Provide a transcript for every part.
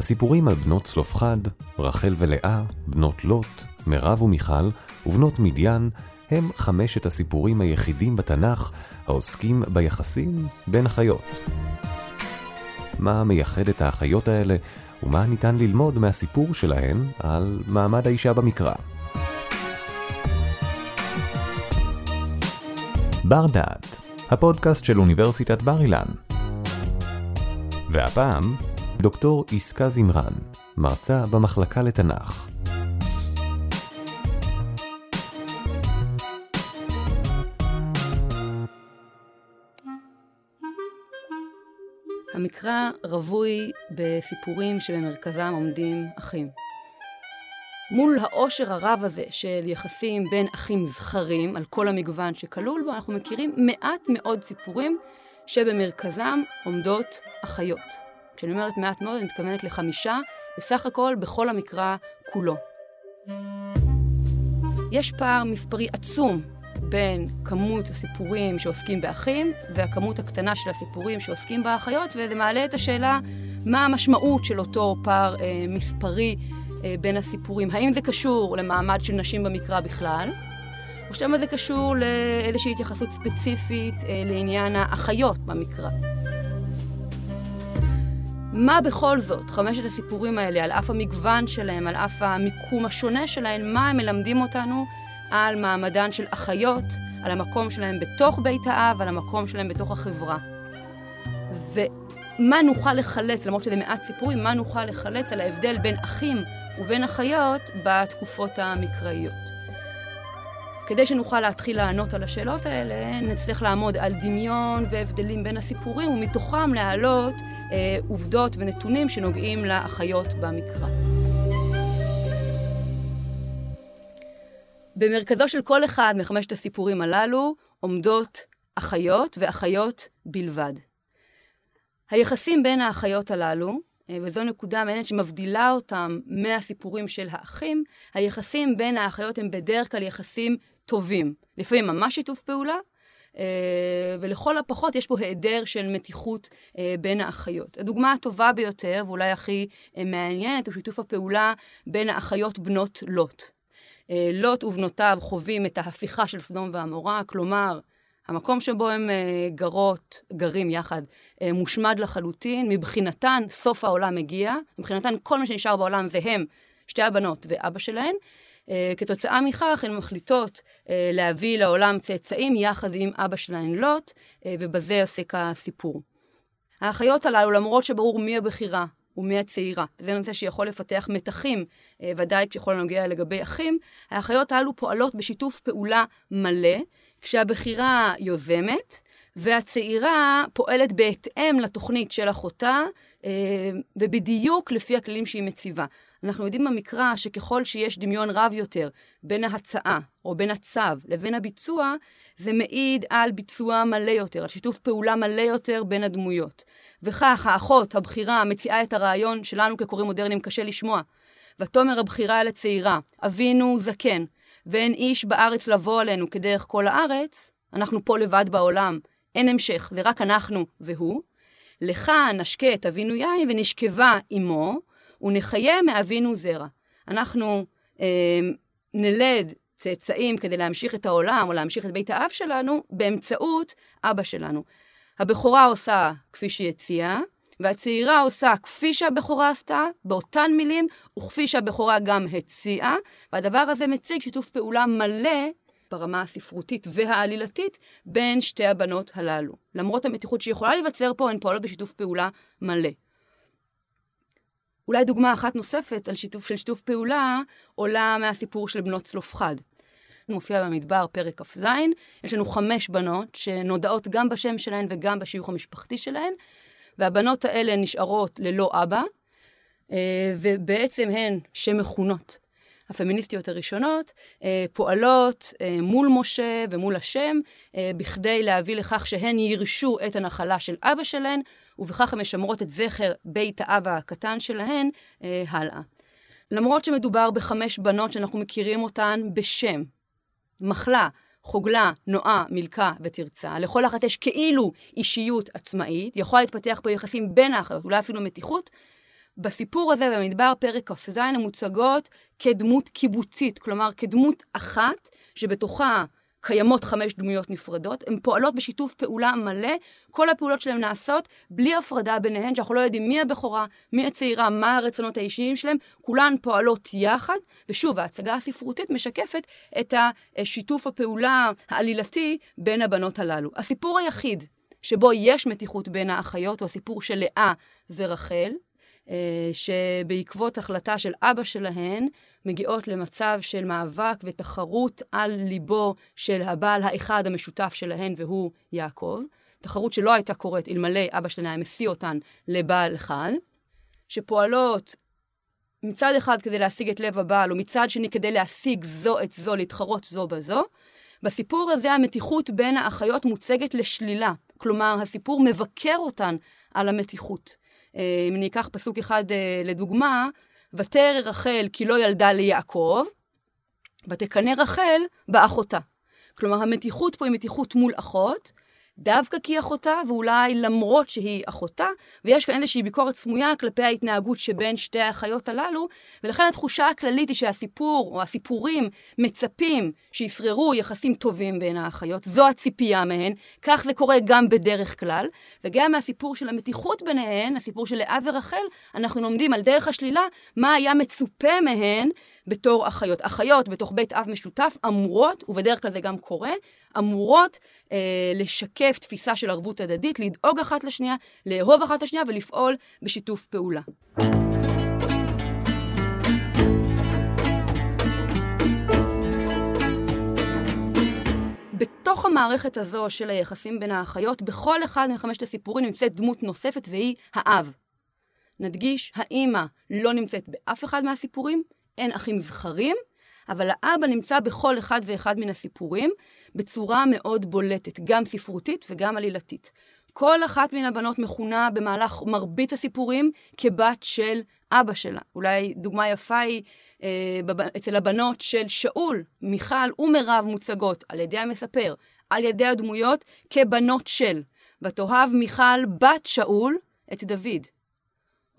הסיפורים על בנות צלופחד, רחל ולאה, בנות לוט, מירב ומיכל ובנות מדיין הם חמשת הסיפורים היחידים בתנ"ך העוסקים ביחסים בין החיות. מה מייחד את האחיות האלה ומה ניתן ללמוד מהסיפור שלהן על מעמד האישה במקרא. בר דעת, הפודקאסט של אוניברסיטת בר אילן. והפעם, דוקטור עסקה זמרן, מרצה במחלקה לתנ"ך. המקרא רווי בסיפורים שבמרכזם עומדים אחים. מול העושר הרב הזה של יחסים בין אחים זכרים, על כל המגוון שכלול בו, אנחנו מכירים מעט מאוד סיפורים שבמרכזם עומדות אחיות. כשאני אומרת מעט מאוד, אני מתכוונת לחמישה, בסך הכל בכל המקרא כולו. יש פער מספרי עצום בין כמות הסיפורים שעוסקים באחים והכמות הקטנה של הסיפורים שעוסקים באחיות, וזה מעלה את השאלה מה המשמעות של אותו פער אה, מספרי אה, בין הסיפורים. האם זה קשור למעמד של נשים במקרא בכלל, או שמא זה קשור לאיזושהי התייחסות ספציפית אה, לעניין האחיות במקרא. מה בכל זאת, חמשת הסיפורים האלה, על אף המגוון שלהם, על אף המיקום השונה שלהם, מה הם מלמדים אותנו על מעמדן של אחיות, על המקום שלהם בתוך בית האב, על המקום שלהם בתוך החברה. ומה נוכל לחלץ, למרות שזה מעט סיפורים, מה נוכל לחלץ על ההבדל בין אחים ובין אחיות בתקופות המקראיות. כדי שנוכל להתחיל לענות על השאלות האלה, נצטרך לעמוד על דמיון והבדלים בין הסיפורים, ומתוכם להעלות אה, עובדות ונתונים שנוגעים לאחיות במקרא. במרכזו של כל אחד מחמשת הסיפורים הללו עומדות אחיות ואחיות בלבד. היחסים בין האחיות הללו, אה, וזו נקודה מעניינת שמבדילה אותם מהסיפורים של האחים, היחסים בין האחיות הם בדרך כלל יחסים טובים. לפעמים ממש שיתוף פעולה, אה, ולכל הפחות יש פה היעדר של מתיחות אה, בין האחיות. הדוגמה הטובה ביותר, ואולי הכי מעניינת, הוא שיתוף הפעולה בין האחיות בנות לוט. אה, לוט ובנותיו חווים את ההפיכה של סדום ועמורה, כלומר, המקום שבו הם אה, גרות, גרים יחד, אה, מושמד לחלוטין, מבחינתן סוף העולם מגיע, מבחינתן כל מה שנשאר בעולם זה הם, שתי הבנות ואבא שלהן. כתוצאה מכך הן מחליטות להביא לעולם צאצאים יחד עם אבא שלהן לוט, ובזה עוסק הסיפור. האחיות הללו, למרות שברור מי הבכירה ומהצעירה. זה נושא שיכול לפתח מתחים, אה, ודאי כשכל הנוגע לגבי אחים. האחיות הללו פועלות בשיתוף פעולה מלא, כשהבחירה יוזמת, והצעירה פועלת בהתאם לתוכנית של אחותה, אה, ובדיוק לפי הכללים שהיא מציבה. אנחנו יודעים במקרא שככל שיש דמיון רב יותר בין ההצעה או בין הצו לבין הביצוע, זה מעיד על ביצוע מלא יותר, על שיתוף פעולה מלא יותר בין הדמויות. וכך האחות הבכירה מציעה את הרעיון שלנו כקוראים מודרניים קשה לשמוע. ותאמר הבכירה אל הצעירה, אבינו זקן, ואין איש בארץ לבוא עלינו כדרך כל הארץ, אנחנו פה לבד בעולם, אין המשך, זה רק אנחנו והוא. לך נשקה את אבינו יין ונשכבה עמו, ונחיה מאבינו זרע. אנחנו אה, נלד צאצאים כדי להמשיך את העולם או להמשיך את בית האב שלנו באמצעות אבא שלנו. הבכורה עושה כפי שהיא הציעה, והצעירה עושה כפי שהבכורה עשתה, באותן מילים, וכפי שהבכורה גם הציעה, והדבר הזה מציג שיתוף פעולה מלא ברמה הספרותית והעלילתית בין שתי הבנות הללו. למרות המתיחות שיכולה להיווצר פה, הן פועלות בשיתוף פעולה מלא. אולי דוגמה אחת נוספת על שיתוף של שיתוף פעולה עולה מהסיפור של בנות צלופחד. מופיע במדבר, פרק כ"ז, יש לנו חמש בנות שנודעות גם בשם שלהן וגם בשיוך המשפחתי שלהן, והבנות האלה נשארות ללא אבא, אה, ובעצם הן שמכונות הפמיניסטיות הראשונות, אה, פועלות אה, מול משה ומול השם, בכדי להביא לכך שהן יירשו את הנחלה של אבא שלהן, ובכך הן משמרות את זכר בית האב הקטן שלהן הלאה. למרות שמדובר בחמש בנות שאנחנו מכירים אותן בשם, מחלה, חוגלה, נועה, מילכה ותרצה. לכל אחת יש כאילו אישיות עצמאית, יכולה להתפתח פה יחסים בין האחיות, אולי אפילו מתיחות. בסיפור הזה במדבר פרק כ"ז הן מוצגות כדמות קיבוצית, כלומר כדמות אחת שבתוכה קיימות חמש דמויות נפרדות, הן פועלות בשיתוף פעולה מלא, כל הפעולות שלהן נעשות בלי הפרדה ביניהן, שאנחנו לא יודעים מי הבכורה, מי הצעירה, מה הרצונות האישיים שלהן, כולן פועלות יחד, ושוב, ההצגה הספרותית משקפת את השיתוף הפעולה העלילתי בין הבנות הללו. הסיפור היחיד שבו יש מתיחות בין האחיות הוא הסיפור של לאה ורחל, שבעקבות החלטה של אבא שלהן, מגיעות למצב של מאבק ותחרות על ליבו של הבעל האחד המשותף שלהן, והוא יעקב. תחרות שלא הייתה קורית אלמלא אבא שלהן היה משיא אותן לבעל אחד, שפועלות מצד אחד כדי להשיג את לב הבעל, ומצד שני כדי להשיג זו את זו, להתחרות זו בזו. בסיפור הזה המתיחות בין האחיות מוצגת לשלילה. כלומר, הסיפור מבקר אותן על המתיחות. אה, אם אני אקח פסוק אחד אה, לדוגמה, ותרא רחל כי לא ילדה ליעקב, ותקנא רחל באחותה. כלומר, המתיחות פה היא מתיחות מול אחות, דווקא כי אחותה, ואולי למרות שהיא אחותה, ויש כאן איזושהי ביקורת סמויה כלפי ההתנהגות שבין שתי האחיות הללו, ולכן התחושה הכללית היא שהסיפור, או הסיפורים, מצפים שישררו יחסים טובים בין האחיות, זו הציפייה מהן, כך זה קורה גם בדרך כלל, וגם מהסיפור של המתיחות ביניהן, הסיפור של לאה ורחל, אנחנו לומדים על דרך השלילה מה היה מצופה מהן בתור אחיות. אחיות בתוך בית אב משותף אמורות, ובדרך כלל זה גם קורה, אמורות אה, לשקף תפיסה של ערבות הדדית, לדאוג אחת לשנייה, לאהוב אחת לשנייה ולפעול בשיתוף פעולה. בתוך המערכת הזו של היחסים בין האחיות, בכל אחד מחמשת הסיפורים נמצאת דמות נוספת והיא האב. נדגיש, האימא לא נמצאת באף אחד מהסיפורים, אין אחים זכרים, אבל האבא נמצא בכל אחד ואחד מן הסיפורים בצורה מאוד בולטת, גם ספרותית וגם עלילתית. כל אחת מן הבנות מכונה במהלך מרבית הסיפורים כבת של אבא שלה. אולי דוגמה יפה היא אה, אצל הבנות של שאול, מיכל ומירב מוצגות על ידי המספר, על ידי הדמויות, כבנות של. ותאהב מיכל בת שאול את דוד.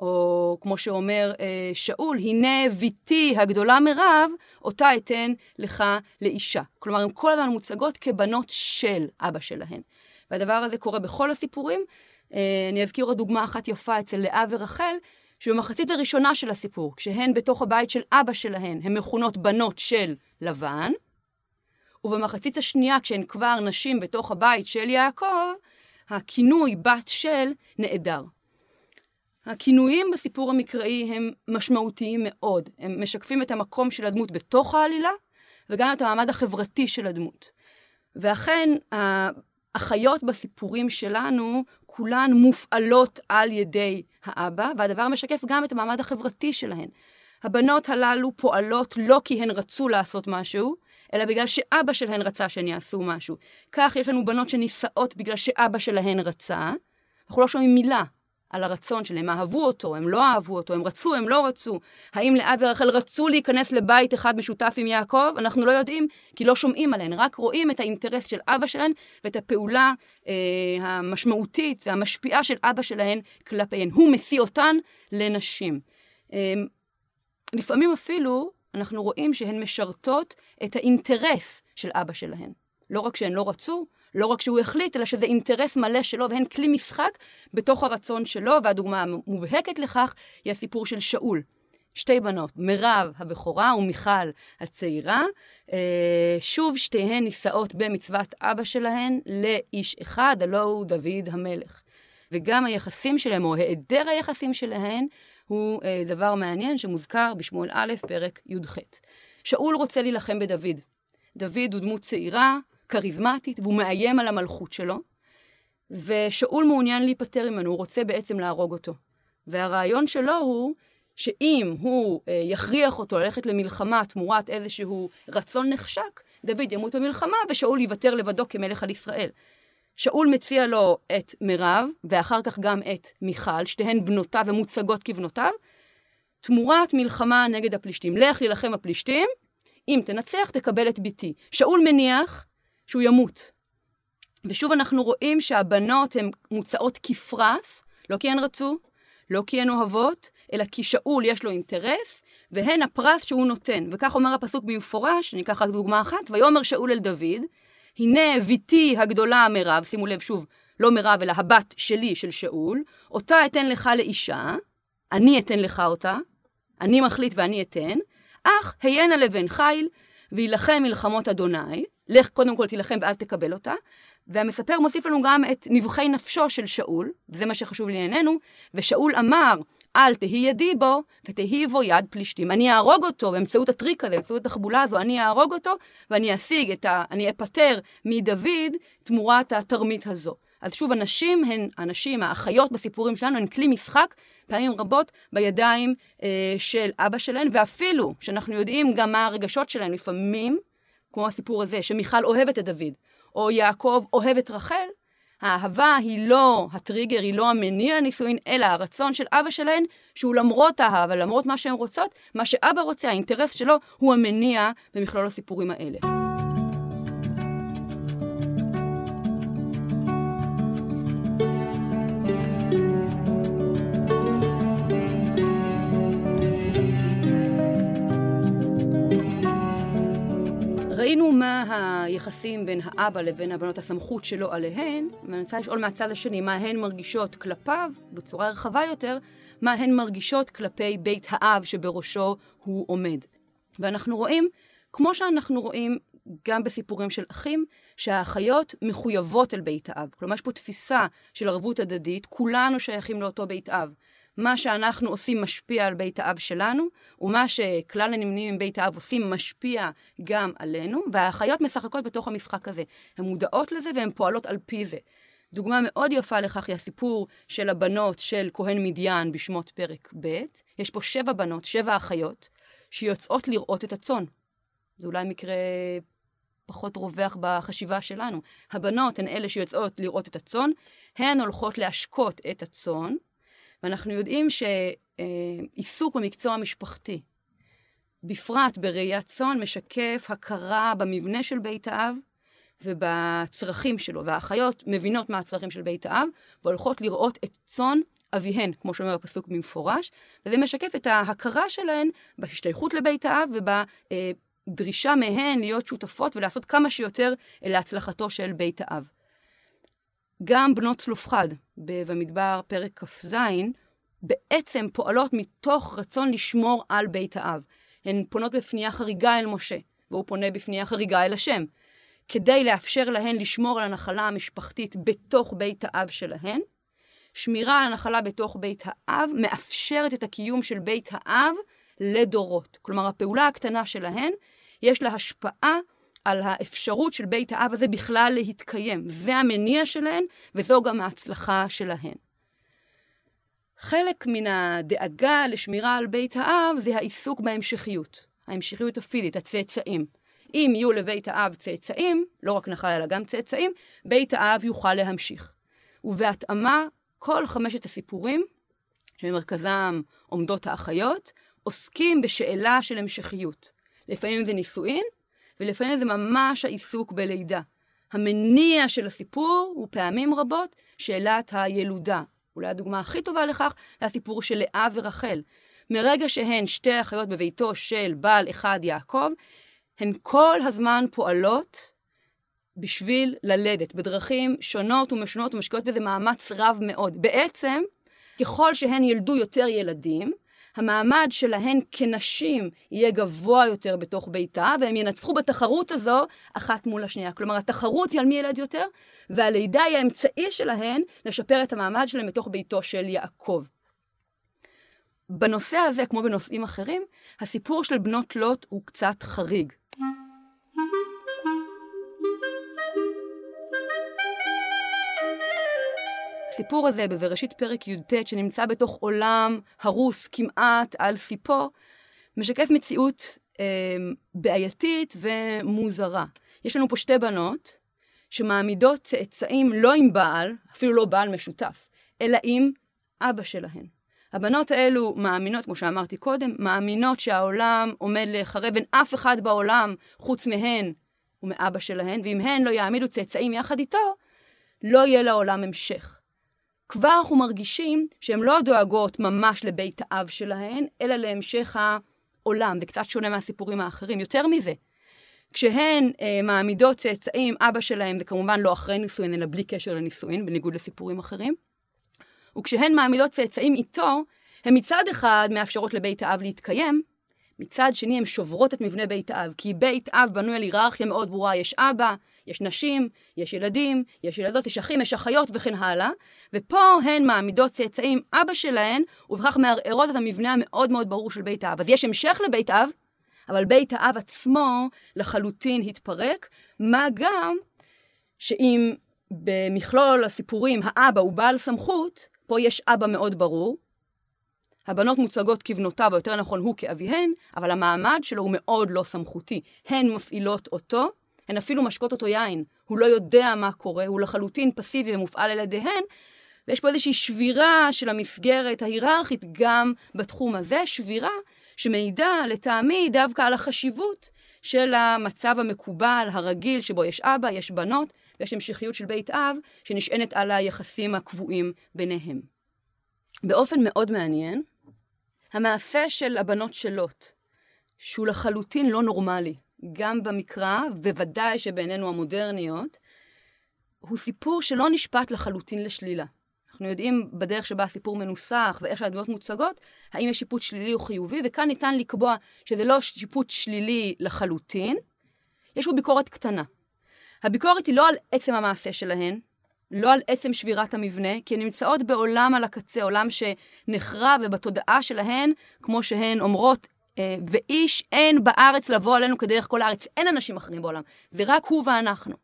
או כמו שאומר אה, שאול, הנה ביתי הגדולה מרב, אותה אתן לך לאישה. כלומר, הן כל הזמן מוצגות כבנות של אבא שלהן. והדבר הזה קורה בכל הסיפורים. אה, אני אזכיר עוד דוגמה אחת יפה אצל לאה ורחל, שבמחצית הראשונה של הסיפור, כשהן בתוך הבית של אבא שלהן, הן מכונות בנות של לבן, ובמחצית השנייה, כשהן כבר נשים בתוך הבית של יעקב, הכינוי בת של נעדר. הכינויים בסיפור המקראי הם משמעותיים מאוד. הם משקפים את המקום של הדמות בתוך העלילה, וגם את המעמד החברתי של הדמות. ואכן, האחיות בסיפורים שלנו, כולן מופעלות על ידי האבא, והדבר משקף גם את המעמד החברתי שלהן. הבנות הללו פועלות לא כי הן רצו לעשות משהו, אלא בגלל שאבא שלהן רצה שהן יעשו משהו. כך יש לנו בנות שנישאות בגלל שאבא שלהן רצה. אנחנו לא שומעים מילה על הרצון שלהם, אהבו אותו, הם לא אהבו אותו, הם רצו, הם לא רצו. האם לאה ורחל רצו להיכנס לבית אחד משותף עם יעקב? אנחנו לא יודעים, כי לא שומעים עליהן, רק רואים את האינטרס של אבא שלהן ואת הפעולה אה, המשמעותית והמשפיעה של אבא שלהן כלפיהן. הוא משיא אותן לנשים. אה, לפעמים אפילו אנחנו רואים שהן משרתות את האינטרס של אבא שלהן. לא רק שהן לא רצו, לא רק שהוא החליט, אלא שזה אינטרס מלא שלו, והן כלי משחק בתוך הרצון שלו, והדוגמה המובהקת לכך היא הסיפור של שאול. שתי בנות, מירב הבכורה ומיכל הצעירה, אה, שוב שתיהן נישאות במצוות אבא שלהן לאיש אחד, הלא הוא דוד המלך. וגם היחסים שלהם, או היעדר היחסים שלהן, הוא אה, דבר מעניין שמוזכר בשמואל א', פרק י"ח. שאול רוצה להילחם בדוד. דוד הוא דמות צעירה, כריזמטית, והוא מאיים על המלכות שלו, ושאול מעוניין להיפטר ממנו, הוא רוצה בעצם להרוג אותו. והרעיון שלו הוא שאם הוא אה, יכריח אותו ללכת למלחמה תמורת איזשהו רצון נחשק, דוד ימות במלחמה ושאול יוותר לבדו כמלך על ישראל. שאול מציע לו את מירב, ואחר כך גם את מיכל, שתיהן בנותיו ומוצגות כבנותיו, תמורת מלחמה נגד הפלישתים. לך להילחם הפלישתים, אם תנצח תקבל את ביתי. שאול מניח שהוא ימות. ושוב אנחנו רואים שהבנות הן מוצאות כפרס, לא כי הן רצו, לא כי הן אוהבות, אלא כי שאול יש לו אינטרס, והן הפרס שהוא נותן. וכך אומר הפסוק במפורש, אני אקח רק דוגמה אחת, ויאמר שאול אל דוד, הנה ביתי הגדולה מירב, שימו לב שוב, לא מירב אלא הבת שלי של שאול, אותה אתן לך לאישה, אני אתן לך אותה, אני מחליט ואני אתן, אך היינה לבן חיל, ויילחם מלחמות אדוני, לך קודם כל תילחם ואז תקבל אותה, והמספר מוסיף לנו גם את נבחי נפשו של שאול, וזה מה שחשוב לענייננו, ושאול אמר, אל תהי ידי בו, ותהי בו יד פלישתים. אני אהרוג אותו באמצעות הטריק הזה, באמצעות התחבולה הזו, אני אהרוג אותו, ואני אשיג את ה... אני אפטר מדוד תמורת התרמית הזו. אז שוב, הנשים הן, הנשים, האחיות בסיפורים שלנו, הן כלי משחק פעמים רבות בידיים אה, של אבא שלהן, ואפילו שאנחנו יודעים גם מה הרגשות שלהן לפעמים, כמו הסיפור הזה, שמיכל אוהבת את דוד, או יעקב אוהב את רחל, האהבה היא לא הטריגר, היא לא המניע לנישואין, אלא הרצון של אבא שלהן, שהוא למרות האהבה, למרות מה שהן רוצות, מה שאבא רוצה, האינטרס שלו, הוא המניע במכלול הסיפורים האלה. ראינו מה היחסים בין האבא לבין הבנות, הסמכות שלו עליהן, ואני רוצה לשאול מהצד השני, מה הן מרגישות כלפיו, בצורה רחבה יותר, מה הן מרגישות כלפי בית האב שבראשו הוא עומד. ואנחנו רואים, כמו שאנחנו רואים גם בסיפורים של אחים, שהאחיות מחויבות אל בית האב. כלומר, יש פה תפיסה של ערבות הדדית, כולנו שייכים לאותו בית אב. מה שאנחנו עושים משפיע על בית האב שלנו, ומה שכלל הנמנים עם בית האב עושים משפיע גם עלינו, והאחיות משחקות בתוך המשחק הזה. הן מודעות לזה והן פועלות על פי זה. דוגמה מאוד יפה לכך היא הסיפור של הבנות של כהן מדיין בשמות פרק ב'. יש פה שבע בנות, שבע אחיות, שיוצאות לראות את הצאן. זה אולי מקרה פחות רווח בחשיבה שלנו. הבנות הן אלה שיוצאות לראות את הצאן, הן הולכות להשקות את הצאן, ואנחנו יודעים שעיסוק במקצוע המשפחתי, בפרט בראיית צאן, משקף הכרה במבנה של בית האב ובצרכים שלו, והאחיות מבינות מה הצרכים של בית האב, והולכות לראות את צאן אביהן, כמו שאומר הפסוק במפורש, וזה משקף את ההכרה שלהן בהשתייכות לבית האב ובדרישה מהן להיות שותפות ולעשות כמה שיותר להצלחתו של בית האב. גם בנות צלופחד במדבר פרק כ"ז, בעצם פועלות מתוך רצון לשמור על בית האב. הן פונות בפנייה חריגה אל משה, והוא פונה בפנייה חריגה אל השם, כדי לאפשר להן לשמור על הנחלה המשפחתית בתוך בית האב שלהן. שמירה על הנחלה בתוך בית האב מאפשרת את הקיום של בית האב לדורות. כלומר, הפעולה הקטנה שלהן, יש לה השפעה על האפשרות של בית האב הזה בכלל להתקיים. זה המניע שלהן, וזו גם ההצלחה שלהן. חלק מן הדאגה לשמירה על בית האב זה העיסוק בהמשכיות, ההמשכיות הפיזית, הצאצאים. אם יהיו לבית האב צאצאים, לא רק נחל אלא גם צאצאים, בית האב יוכל להמשיך. ובהתאמה, כל חמשת הסיפורים, שבמרכזם עומדות האחיות, עוסקים בשאלה של המשכיות. לפעמים זה נישואין, ולפעמים זה ממש העיסוק בלידה. המניע של הסיפור הוא פעמים רבות שאלת הילודה. אולי הדוגמה הכי טובה לכך זה הסיפור של לאה ורחל. מרגע שהן שתי אחיות בביתו של בעל אחד יעקב, הן כל הזמן פועלות בשביל ללדת, בדרכים שונות ומשונות ומשקיעות בזה מאמץ רב מאוד. בעצם, ככל שהן ילדו יותר ילדים, המעמד שלהן כנשים יהיה גבוה יותר בתוך ביתה, והם ינצחו בתחרות הזו אחת מול השנייה. כלומר, התחרות היא על מי ילד יותר, והלידה היא האמצעי שלהן לשפר את המעמד שלהן בתוך ביתו של יעקב. בנושא הזה, כמו בנושאים אחרים, הסיפור של בנות לוט הוא קצת חריג. הסיפור הזה בבראשית פרק י"ט, שנמצא בתוך עולם הרוס כמעט על סיפו, משקף מציאות אה, בעייתית ומוזרה. יש לנו פה שתי בנות שמעמידות צאצאים לא עם בעל, אפילו לא בעל משותף, אלא עם אבא שלהן. הבנות האלו מאמינות, כמו שאמרתי קודם, מאמינות שהעולם עומד להיחרב, אין אף אחד בעולם חוץ מהן ומאבא שלהן, ואם הן לא יעמידו צאצאים יחד איתו, לא יהיה לעולם המשך. כבר אנחנו מרגישים שהן לא דואגות ממש לבית האב שלהן, אלא להמשך העולם. זה קצת שונה מהסיפורים האחרים. יותר מזה, כשהן אה, מעמידות צאצאים, אבא שלהם זה כמובן לא אחרי נישואין, אלא בלי קשר לנישואין, בניגוד לסיפורים אחרים. וכשהן מעמידות צאצאים איתו, הן מצד אחד מאפשרות לבית האב להתקיים, מצד שני הן שוברות את מבנה בית האב, כי בית אב בנוי על היררכיה מאוד ברורה, יש אבא, יש נשים, יש ילדים, יש ילדות, יש אחים, יש אחיות וכן הלאה, ופה הן מעמידות צאצאים אבא שלהן, ובכך מערערות את המבנה המאוד מאוד ברור של בית האב. אז יש המשך לבית אב, אבל בית האב עצמו לחלוטין התפרק, מה גם שאם במכלול הסיפורים האבא הוא בעל סמכות, פה יש אבא מאוד ברור. הבנות מוצגות כבנותיו, או יותר נכון הוא כאביהן, אבל המעמד שלו הוא מאוד לא סמכותי. הן מפעילות אותו, הן אפילו משקות אותו יין. הוא לא יודע מה קורה, הוא לחלוטין פסיבי ומופעל על ידיהן, ויש פה איזושהי שבירה של המסגרת ההיררכית גם בתחום הזה, שבירה שמעידה לטעמי דווקא על החשיבות של המצב המקובל, הרגיל, שבו יש אבא, יש בנות, ויש המשכיות של בית אב, שנשענת על היחסים הקבועים ביניהם. באופן מאוד מעניין, המעשה של הבנות של לוט, שהוא לחלוטין לא נורמלי, גם במקרא, בוודאי שבעינינו המודרניות, הוא סיפור שלא נשפט לחלוטין לשלילה. אנחנו יודעים בדרך שבה הסיפור מנוסח ואיך שהדמויות מוצגות, האם יש שיפוט שלילי או חיובי, וכאן ניתן לקבוע שזה לא שיפוט שלילי לחלוטין, יש בו ביקורת קטנה. הביקורת היא לא על עצם המעשה שלהן, לא על עצם שבירת המבנה, כי הן נמצאות בעולם על הקצה, עולם שנחרב ובתודעה שלהן, כמו שהן אומרות, אה, ואיש אין בארץ לבוא עלינו כדרך כל הארץ. אין אנשים אחרים בעולם, זה רק הוא ואנחנו.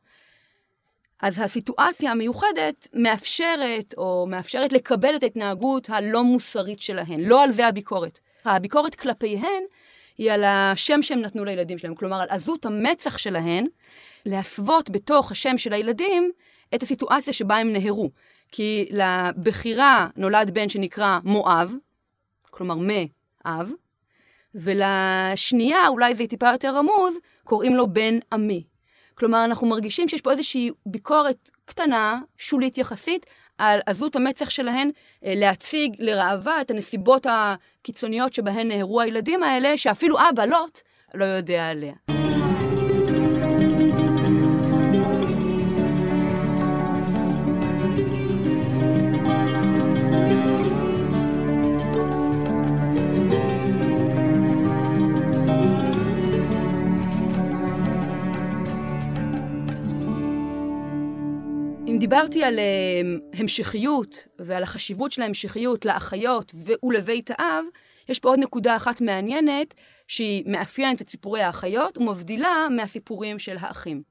אז הסיטואציה המיוחדת מאפשרת, או מאפשרת לקבל את ההתנהגות הלא מוסרית שלהן. לא על זה הביקורת. הביקורת כלפיהן היא על השם שהם נתנו לילדים שלהם, כלומר על עזות המצח שלהן, להסוות בתוך השם של הילדים את הסיטואציה שבה הם נהרו. כי לבחירה נולד בן שנקרא מואב, כלומר מאב, ולשנייה, אולי זה טיפה יותר רמוז, קוראים לו בן עמי. כלומר, אנחנו מרגישים שיש פה איזושהי ביקורת קטנה, שולית יחסית, על עזות המצח שלהן אה, להציג לראווה את הנסיבות הקיצוניות שבהן נהרו הילדים האלה, שאפילו אבא, לוט, לא יודע עליה. דיברתי על uh, המשכיות ועל החשיבות של ההמשכיות לאחיות ולבית האב, יש פה עוד נקודה אחת מעניינת שהיא מאפיינת את סיפורי האחיות ומבדילה מהסיפורים של האחים.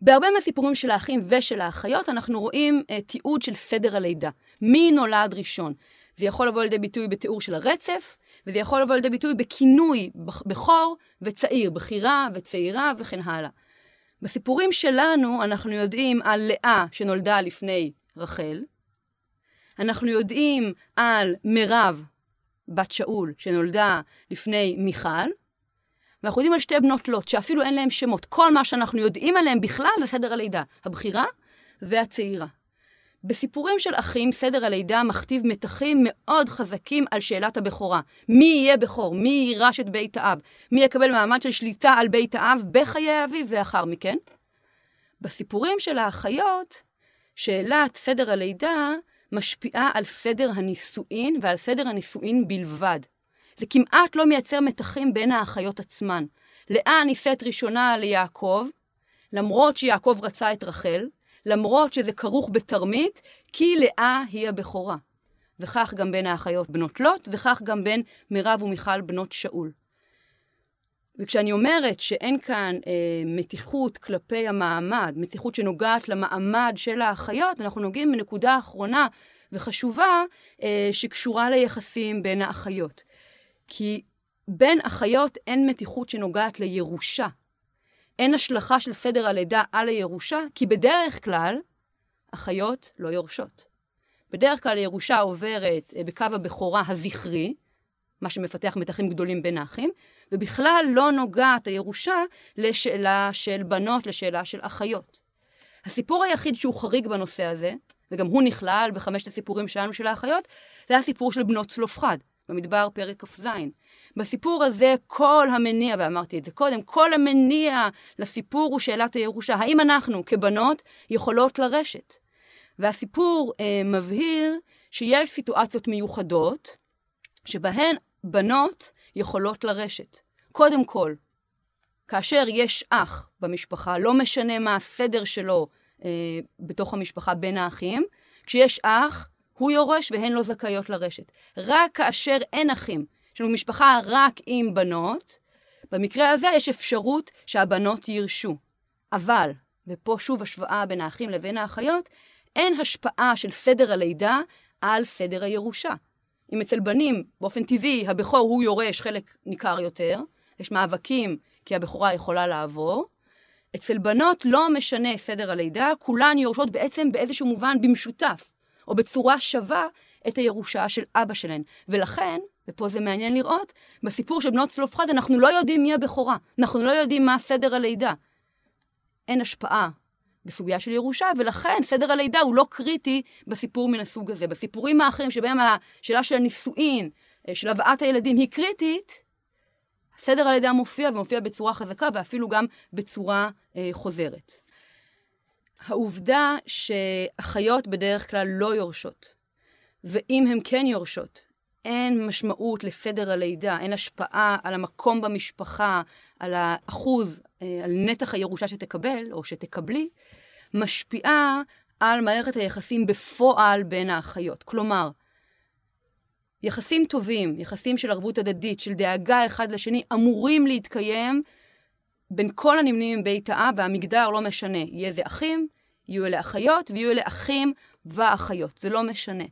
בהרבה מהסיפורים של האחים ושל האחיות אנחנו רואים uh, תיעוד של סדר הלידה. מי נולד ראשון? זה יכול לבוא לידי ביטוי בתיאור של הרצף, וזה יכול לבוא לידי ביטוי בכינוי בכור וצעיר, בכירה וצעירה וכן הלאה. בסיפורים שלנו אנחנו יודעים על לאה שנולדה לפני רחל, אנחנו יודעים על מירב, בת שאול, שנולדה לפני מיכל, ואנחנו יודעים על שתי בנות לוט, שאפילו אין להם שמות. כל מה שאנחנו יודעים עליהם בכלל זה סדר הלידה, הבכירה והצעירה. בסיפורים של אחים, סדר הלידה מכתיב מתחים מאוד חזקים על שאלת הבכורה. מי יהיה בכור? מי יירש את בית האב? מי יקבל מעמד של שליטה על בית האב בחיי האביב ואחר מכן? בסיפורים של האחיות, שאלת סדר הלידה משפיעה על סדר הנישואין ועל סדר הנישואין בלבד. זה כמעט לא מייצר מתחים בין האחיות עצמן. לאה נישאת ראשונה ליעקב, למרות שיעקב רצה את רחל, למרות שזה כרוך בתרמית, כי לאה היא הבכורה. וכך גם בין האחיות בנות לוט, וכך גם בין מירב ומיכל בנות שאול. וכשאני אומרת שאין כאן אה, מתיחות כלפי המעמד, מתיחות שנוגעת למעמד של האחיות, אנחנו נוגעים בנקודה אחרונה וחשובה אה, שקשורה ליחסים בין האחיות. כי בין אחיות אין מתיחות שנוגעת לירושה. אין השלכה של סדר הלידה על הירושה, כי בדרך כלל אחיות לא יורשות. בדרך כלל הירושה עוברת אה, בקו הבכורה הזכרי, מה שמפתח מתחים גדולים בין האחים, ובכלל לא נוגעת הירושה לשאלה של בנות, לשאלה של אחיות. הסיפור היחיד שהוא חריג בנושא הזה, וגם הוא נכלל בחמשת הסיפורים שלנו של האחיות, זה הסיפור של בנות צלופחד, במדבר פרק כ"ז. בסיפור הזה כל המניע, ואמרתי את זה קודם, כל המניע לסיפור הוא שאלת הירושה. האם אנחנו כבנות יכולות לרשת? והסיפור אה, מבהיר שיש סיטואציות מיוחדות שבהן בנות יכולות לרשת. קודם כל, כאשר יש אח במשפחה, לא משנה מה הסדר שלו אה, בתוך המשפחה בין האחים, כשיש אח, הוא יורש והן לא זכאיות לרשת. רק כאשר אין אחים, יש לנו משפחה רק עם בנות, במקרה הזה יש אפשרות שהבנות יירשו. אבל, ופה שוב השוואה בין האחים לבין האחיות, אין השפעה של סדר הלידה על סדר הירושה. אם אצל בנים, באופן טבעי, הבכור הוא יורש חלק ניכר יותר, יש מאבקים כי הבכורה יכולה לעבור. אצל בנות לא משנה סדר הלידה, כולן יורשות בעצם באיזשהו מובן במשותף, או בצורה שווה, את הירושה של אבא שלהן. ולכן, ופה זה מעניין לראות, בסיפור של בנות צלופחד אנחנו לא יודעים מי הבכורה, אנחנו לא יודעים מה סדר הלידה. אין השפעה בסוגיה של ירושה, ולכן סדר הלידה הוא לא קריטי בסיפור מן הסוג הזה. בסיפורים האחרים שבהם השאלה של הנישואין, אה, של הבאת הילדים, היא קריטית, סדר הלידה מופיע ומופיע בצורה חזקה ואפילו גם בצורה אה, חוזרת. העובדה שאחיות בדרך כלל לא יורשות, ואם הן כן יורשות, אין משמעות לסדר הלידה, אין השפעה על המקום במשפחה, על האחוז, אה, על נתח הירושה שתקבל או שתקבלי, משפיעה על מערכת היחסים בפועל בין האחיות. כלומר, יחסים טובים, יחסים של ערבות הדדית, של דאגה אחד לשני, אמורים להתקיים בין כל הנמנים מבית האב, והמגדר לא משנה. יהיה זה אחים, יהיו אלה אחיות, ויהיו אלה אחים ואחיות. זה לא משנה.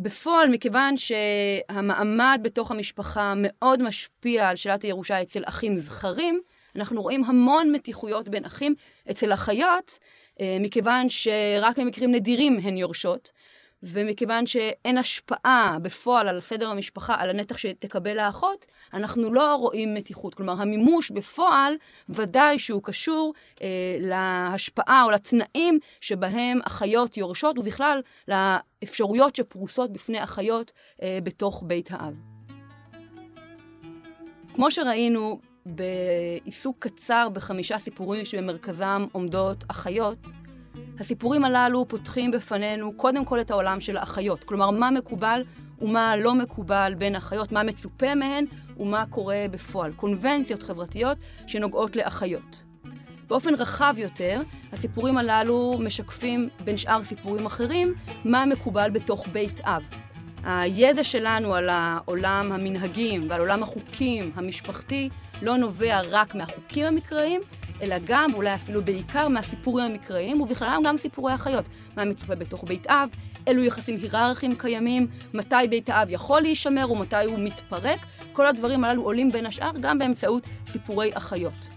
בפועל, מכיוון שהמעמד בתוך המשפחה מאוד משפיע על שאלת הירושה אצל אחים זכרים, אנחנו רואים המון מתיחויות בין אחים. אצל אחיות, אה, מכיוון שרק במקרים נדירים הן יורשות, ומכיוון שאין השפעה בפועל על סדר המשפחה, על הנתח שתקבל האחות, אנחנו לא רואים מתיחות. כלומר, המימוש בפועל ודאי שהוא קשור אה, להשפעה או לתנאים שבהם אחיות יורשות, ובכלל לאפשרויות שפרוסות בפני אחיות אה, בתוך בית האב. כמו שראינו בעיסוק קצר בחמישה סיפורים שבמרכזם עומדות אחיות, הסיפורים הללו פותחים בפנינו קודם כל את העולם של האחיות, כלומר מה מקובל ומה לא מקובל בין אחיות, מה מצופה מהן ומה קורה בפועל, קונבנציות חברתיות שנוגעות לאחיות. באופן רחב יותר, הסיפורים הללו משקפים בין שאר סיפורים אחרים מה מקובל בתוך בית אב. הידע שלנו על העולם המנהגים ועל עולם החוקים המשפחתי לא נובע רק מהחוקים המקראיים, אלא גם, ואולי אפילו בעיקר, מהסיפורים המקראיים, ובכללם גם סיפורי החיות. מה מצופה בתוך בית אב, אילו יחסים היררכיים קיימים, מתי בית האב יכול להישמר ומתי הוא מתפרק. כל הדברים הללו עולים בין השאר גם באמצעות סיפורי החיות.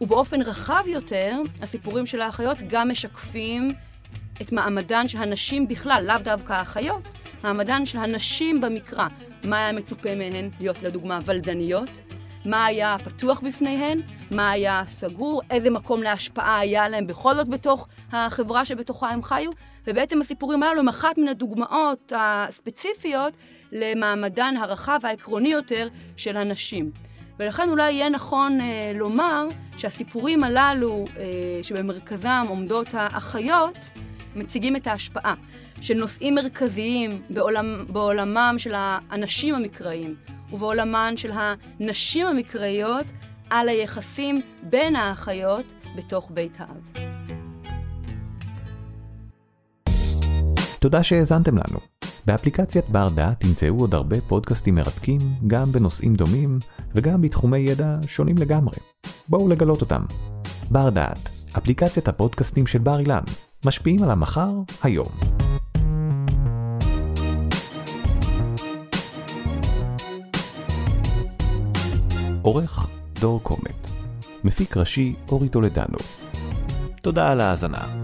ובאופן רחב יותר, הסיפורים של האחיות גם משקפים את מעמדן של הנשים בכלל, לאו דווקא האחיות, מעמדן של הנשים במקרא. מה היה מצופה מהן להיות לדוגמה ולדניות? מה היה פתוח בפניהן? מה היה סגור? איזה מקום להשפעה היה להם בכל זאת בתוך החברה שבתוכה הם חיו? ובעצם הסיפורים הללו הם אחת מן הדוגמאות הספציפיות למעמדן הרחב והעקרוני יותר של הנשים. ולכן אולי יהיה נכון אה, לומר שהסיפורים הללו, אה, שבמרכזם עומדות האחיות, מציגים את ההשפעה של נושאים מרכזיים בעולם, בעולמם של האנשים המקראיים ובעולמן של הנשים המקראיות על היחסים בין האחיות בתוך בית האב. תודה שהאזנתם לנו. באפליקציית בר דעת תמצאו עוד הרבה פודקאסטים מרתקים, גם בנושאים דומים וגם בתחומי ידע שונים לגמרי. בואו לגלות אותם. בר דעת, אפליקציית הפודקאסטים של בר אילן, משפיעים על המחר, היום. עורך דור קומט, מפיק ראשי אורי טולדנו. תודה על ההאזנה.